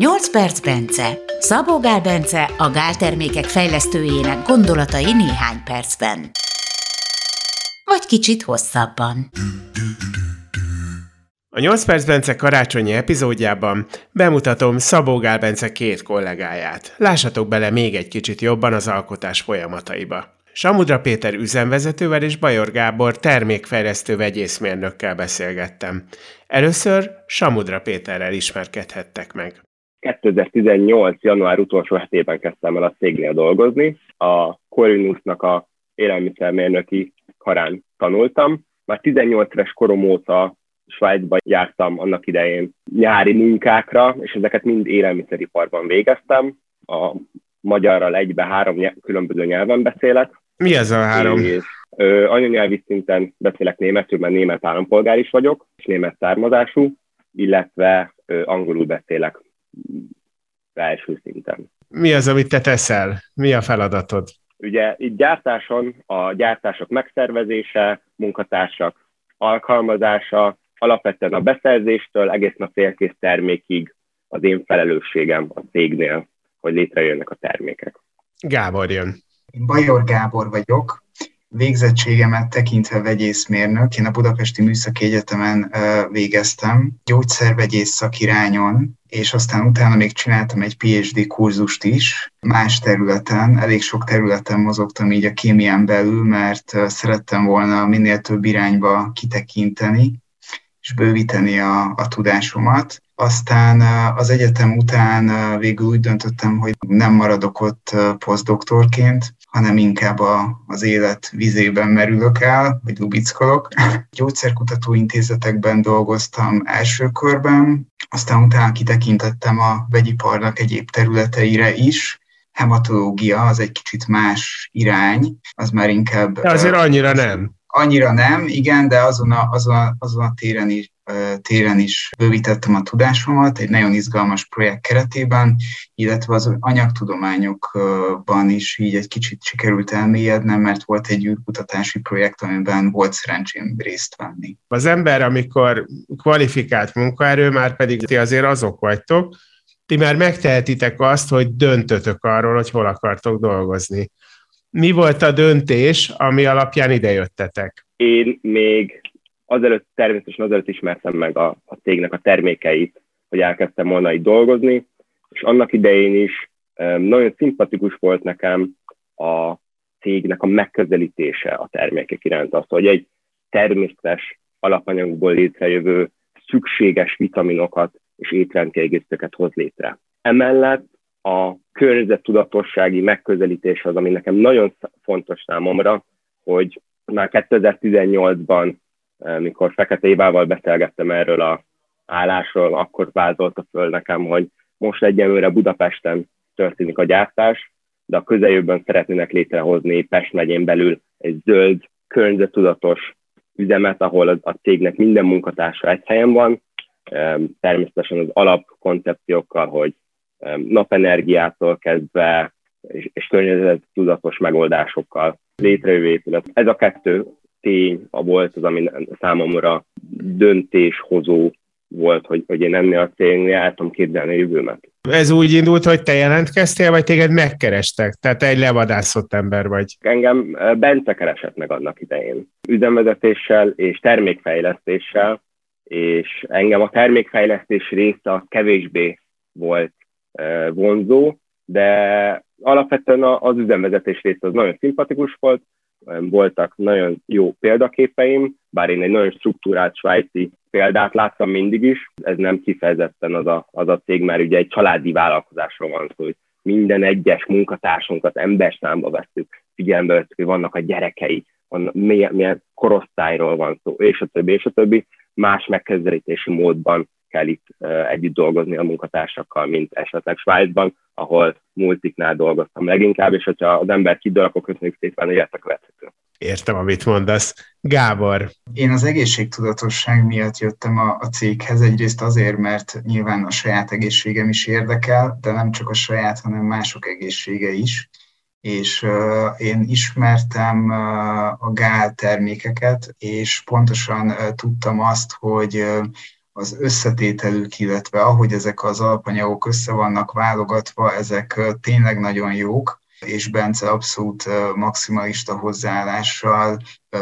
8 perc Bence. Szabó Gál Bence a gáltermékek fejlesztőjének gondolatai néhány percben. Vagy kicsit hosszabban. A 8 perc Bence karácsonyi epizódjában bemutatom Szabó Gál Bence két kollégáját. Lássatok bele még egy kicsit jobban az alkotás folyamataiba. Samudra Péter üzemvezetővel és Bajor Gábor termékfejlesztő vegyészmérnökkel beszélgettem. Először Samudra Péterrel ismerkedhettek meg. 2018. január utolsó hetében kezdtem el a cégnél dolgozni. A Corinusnak a élelmiszermérnöki karán tanultam. Már 18 éves korom óta Svájcba jártam annak idején nyári munkákra, és ezeket mind élelmiszeriparban végeztem. A magyarral egybe három nyelv, különböző nyelven beszélek. Mi ez a három? És, ö, anyanyelvi szinten beszélek németül, mert német állampolgár is vagyok, és német származású, illetve ö, angolul beszélek első szinten. Mi az, amit te teszel? Mi a feladatod? Ugye itt gyártáson a gyártások megszervezése, munkatársak alkalmazása, alapvetően a beszerzéstől egészen a félkész termékig az én felelősségem a cégnél, hogy létrejönnek a termékek. Gábor jön. Én Bajor Gábor vagyok, végzettségemet tekintve vegyészmérnök. Én a Budapesti Műszaki Egyetemen végeztem, gyógyszervegyész szakirányon, és aztán utána még csináltam egy PhD kurzust is, más területen, elég sok területen mozogtam így a kémián belül, mert szerettem volna minél több irányba kitekinteni, és bővíteni a, a tudásomat. Aztán az egyetem után végül úgy döntöttem, hogy nem maradok ott posztdoktorként, hanem inkább a, az élet vizében merülök el, vagy lubickolok. Gyógyszerkutató intézetekben dolgoztam első körben, aztán utána kitekintettem a vegyiparnak egyéb területeire is, hematológia az egy kicsit más irány, az már inkább... De azért annyira nem. Annyira nem, igen, de azon a, azon a, azon a téren is téren is bővítettem a tudásomat egy nagyon izgalmas projekt keretében, illetve az anyagtudományokban is így egy kicsit sikerült elmélyednem, mert volt egy űrkutatási projekt, amiben volt szerencsém részt venni. Az ember, amikor kvalifikált munkaerő, már pedig ti azért azok vagytok, ti már megtehetitek azt, hogy döntötök arról, hogy hol akartok dolgozni. Mi volt a döntés, ami alapján idejöttetek? Én még azelőtt természetesen azelőtt ismertem meg a, a cégnek a termékeit, hogy elkezdtem volna itt dolgozni, és annak idején is nagyon szimpatikus volt nekem a cégnek a megközelítése a termékek iránt, az, hogy egy természetes alapanyagból létrejövő szükséges vitaminokat és étrendkiegészítőket hoz létre. Emellett a környezettudatossági megközelítés az, ami nekem nagyon fontos számomra, hogy már 2018-ban mikor Fekete Évával beszélgettem erről a állásról, akkor vázolta föl nekem, hogy most egyelőre Budapesten történik a gyártás, de a közeljövőben szeretnének létrehozni Pest megyén belül egy zöld, környezetudatos üzemet, ahol a cégnek minden munkatársa egy helyen van, természetesen az alapkoncepciókkal, hogy napenergiától kezdve és, és környezettudatos megoldásokkal létrejövő épület. Ez a kettő tény a volt az, ami számomra döntéshozó volt, hogy, hogy én ennél a cégnél el tudom képzelni a jövőmet. Ez úgy indult, hogy te jelentkeztél, vagy téged megkerestek? Tehát te egy levadászott ember vagy. Engem Bence keresett meg annak idején. Üzemvezetéssel és termékfejlesztéssel, és engem a termékfejlesztés része kevésbé volt vonzó, de alapvetően az üzemvezetés része az nagyon szimpatikus volt, voltak nagyon jó példaképeim, bár én egy nagyon struktúrált svájci példát láttam mindig is, ez nem kifejezetten az a, az a cég, mert ugye egy családi vállalkozásról van szó, hogy minden egyes munkatársunkat emberszámba veszük, figyelembe veszük, hogy vannak a gyerekei, van, milyen, milyen korosztályról van szó, és a többi, és a többi, más megközelítési módban kell itt együtt dolgozni a munkatársakkal, mint esetleg Svájcban, ahol multiknál dolgoztam leginkább, és hogyha az ember kidől, akkor köszönjük szépen, hogy ezt a követhető. Értem, amit mondasz. Gábor. Én az egészségtudatosság miatt jöttem a, a céghez, egyrészt azért, mert nyilván a saját egészségem is érdekel, de nem csak a saját, hanem mások egészsége is és uh, én ismertem uh, a gál termékeket, és pontosan uh, tudtam azt, hogy az összetételük, illetve ahogy ezek az alapanyagok össze vannak válogatva, ezek tényleg nagyon jók, és Bence abszolút maximalista hozzáállással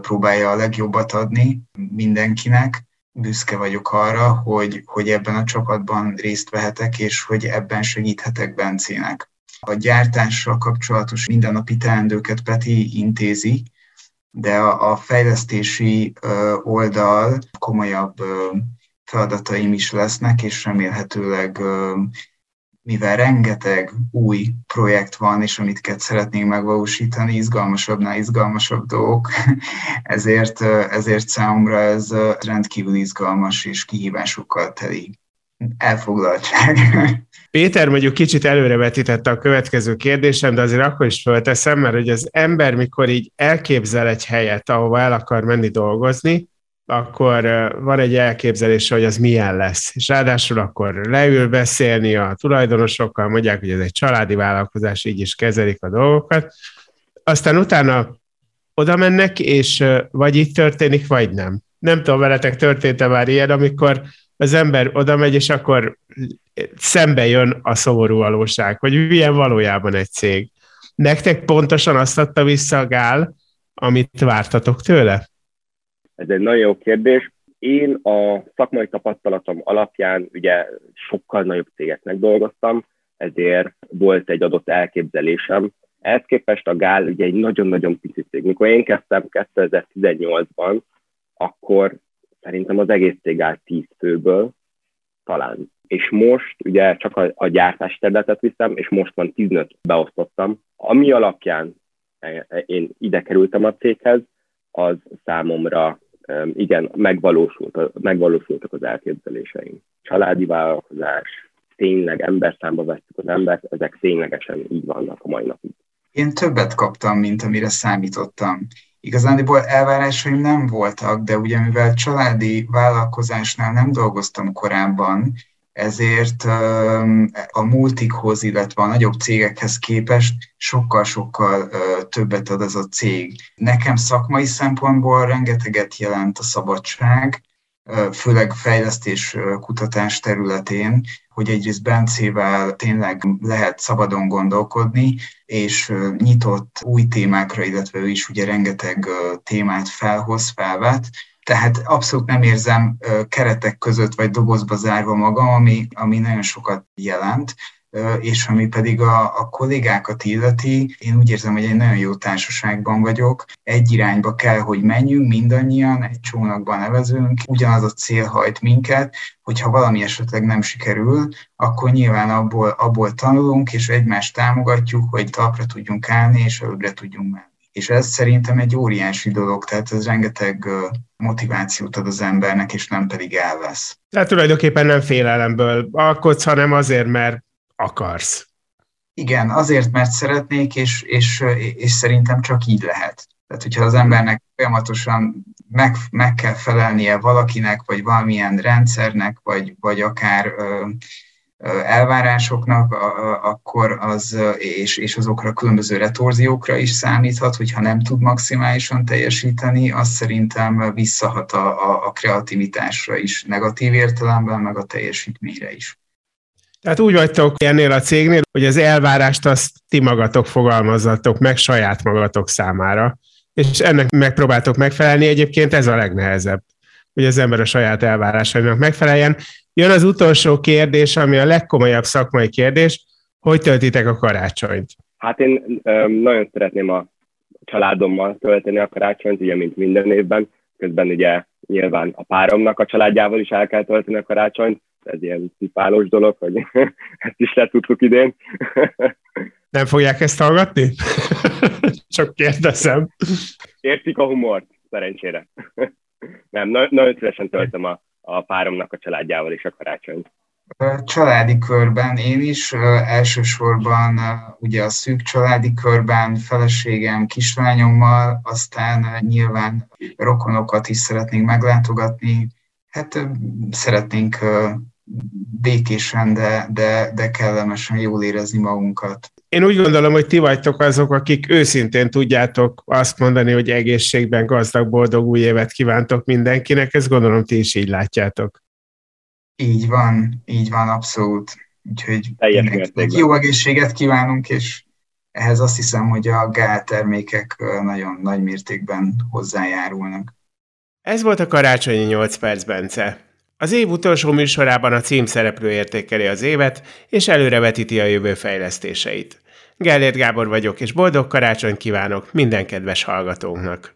próbálja a legjobbat adni mindenkinek. Büszke vagyok arra, hogy, hogy ebben a csapatban részt vehetek, és hogy ebben segíthetek Bencének. A gyártással kapcsolatos mindennapi teendőket Peti intézi, de a, a fejlesztési oldal komolyabb feladataim is lesznek, és remélhetőleg mivel rengeteg új projekt van, és amit szeretnénk megvalósítani, izgalmasabbnál izgalmasabb dolgok, ezért, ezért számomra ez rendkívül izgalmas és kihívásokkal teli elfoglaltság. Péter mondjuk kicsit előrevetítette a következő kérdésem, de azért akkor is fölteszem, mert hogy az ember, mikor így elképzel egy helyet, ahova el akar menni dolgozni, akkor van egy elképzelése, hogy az milyen lesz. És ráadásul akkor leül beszélni a tulajdonosokkal, mondják, hogy ez egy családi vállalkozás, így is kezelik a dolgokat. Aztán utána oda mennek, és vagy itt történik, vagy nem. Nem tudom, veletek történt-e már ilyen, amikor az ember oda megy, és akkor szembe jön a szomorú valóság, hogy milyen valójában egy cég. Nektek pontosan azt adta vissza a gál, amit vártatok tőle? Ez egy nagyon jó kérdés. Én a szakmai tapasztalatom alapján ugye sokkal nagyobb cégeknek dolgoztam, ezért volt egy adott elképzelésem. Ehhez képest a Gál ugye egy nagyon-nagyon pici cég. Mikor én kezdtem 2018-ban, akkor szerintem az egész cég áll 10 főből, talán. És most ugye csak a, a gyártás területet viszem, és most van 15 beosztottam. Ami alapján e, e, én ide kerültem a céghez, az számomra igen, megvalósult, megvalósultak az elképzeléseim. Családi vállalkozás, tényleg emberszámba vettük az embert, ezek ténylegesen így vannak a mai napig. Én többet kaptam, mint amire számítottam. Igazániból elvárásaim nem voltak, de ugye mivel családi vállalkozásnál nem dolgoztam korábban, ezért a multikhoz, illetve a nagyobb cégekhez képest sokkal-sokkal többet ad ez a cég. Nekem szakmai szempontból rengeteget jelent a szabadság, főleg fejlesztés kutatás területén, hogy egyrészt Bencével tényleg lehet szabadon gondolkodni, és nyitott új témákra, illetve ő is ugye rengeteg témát felhoz, felvet, tehát abszolút nem érzem keretek között vagy dobozba zárva magam, ami, ami nagyon sokat jelent és ami pedig a, a kollégákat illeti, én úgy érzem, hogy egy nagyon jó társaságban vagyok. Egy irányba kell, hogy menjünk mindannyian, egy csónakban nevezünk, ugyanaz a cél hajt minket, hogyha valami esetleg nem sikerül, akkor nyilván abból, abból tanulunk, és egymást támogatjuk, hogy talpra tudjunk állni, és előbbre tudjunk menni. És ez szerintem egy óriási dolog, tehát ez rengeteg motivációt ad az embernek, és nem pedig elvesz. Tehát tulajdonképpen nem félelemből alkotsz, hanem azért, mert akarsz. Igen, azért, mert szeretnék, és, és, és szerintem csak így lehet. Tehát, hogyha az embernek folyamatosan meg, meg kell felelnie valakinek, vagy valamilyen rendszernek, vagy, vagy akár ö, elvárásoknak, akkor az, és, és azokra a különböző retorziókra is számíthat, hogyha nem tud maximálisan teljesíteni, az szerintem visszahat a, a, a kreativitásra is, negatív értelemben, meg a teljesítményre is. Tehát úgy vagytok ennél a cégnél, hogy az elvárást azt ti magatok fogalmazzatok meg saját magatok számára, és ennek megpróbáltok megfelelni, egyébként ez a legnehezebb, hogy az ember a saját elvárásainak megfeleljen, Jön az utolsó kérdés, ami a legkomolyabb szakmai kérdés, hogy töltitek a karácsonyt? Hát én um, nagyon szeretném a családommal tölteni a karácsonyt, ugye, mint minden évben. Közben ugye nyilván a páromnak a családjával is el kell tölteni a karácsonyt. Ez ilyen szipálós dolog, hogy ezt is letudtuk idén. Nem fogják ezt hallgatni? Csak kérdezem. Értik a humort, szerencsére. Nem, nagyon szívesen töltöm a a páromnak a családjával is a karácsonyt. Családi körben én is, elsősorban ugye a szűk családi körben feleségem, kislányommal, aztán nyilván rokonokat is szeretnénk meglátogatni. Hát szeretnénk békésen, de, de, de kellemesen jól érezni magunkat. Én úgy gondolom, hogy ti vagytok azok, akik őszintén tudjátok azt mondani, hogy egészségben gazdag, boldog új évet kívántok mindenkinek, ezt gondolom ti is így látjátok. Így van, így van, abszolút. Úgyhogy jó egészséget kívánunk, és ehhez azt hiszem, hogy a gál termékek nagyon nagy mértékben hozzájárulnak. Ez volt a Karácsonyi 8 perc, Bence. Az év utolsó műsorában a címszereplő értékeli az évet, és előrevetíti a jövő fejlesztéseit. Gellért Gábor vagyok, és boldog karácsony kívánok minden kedves hallgatónknak!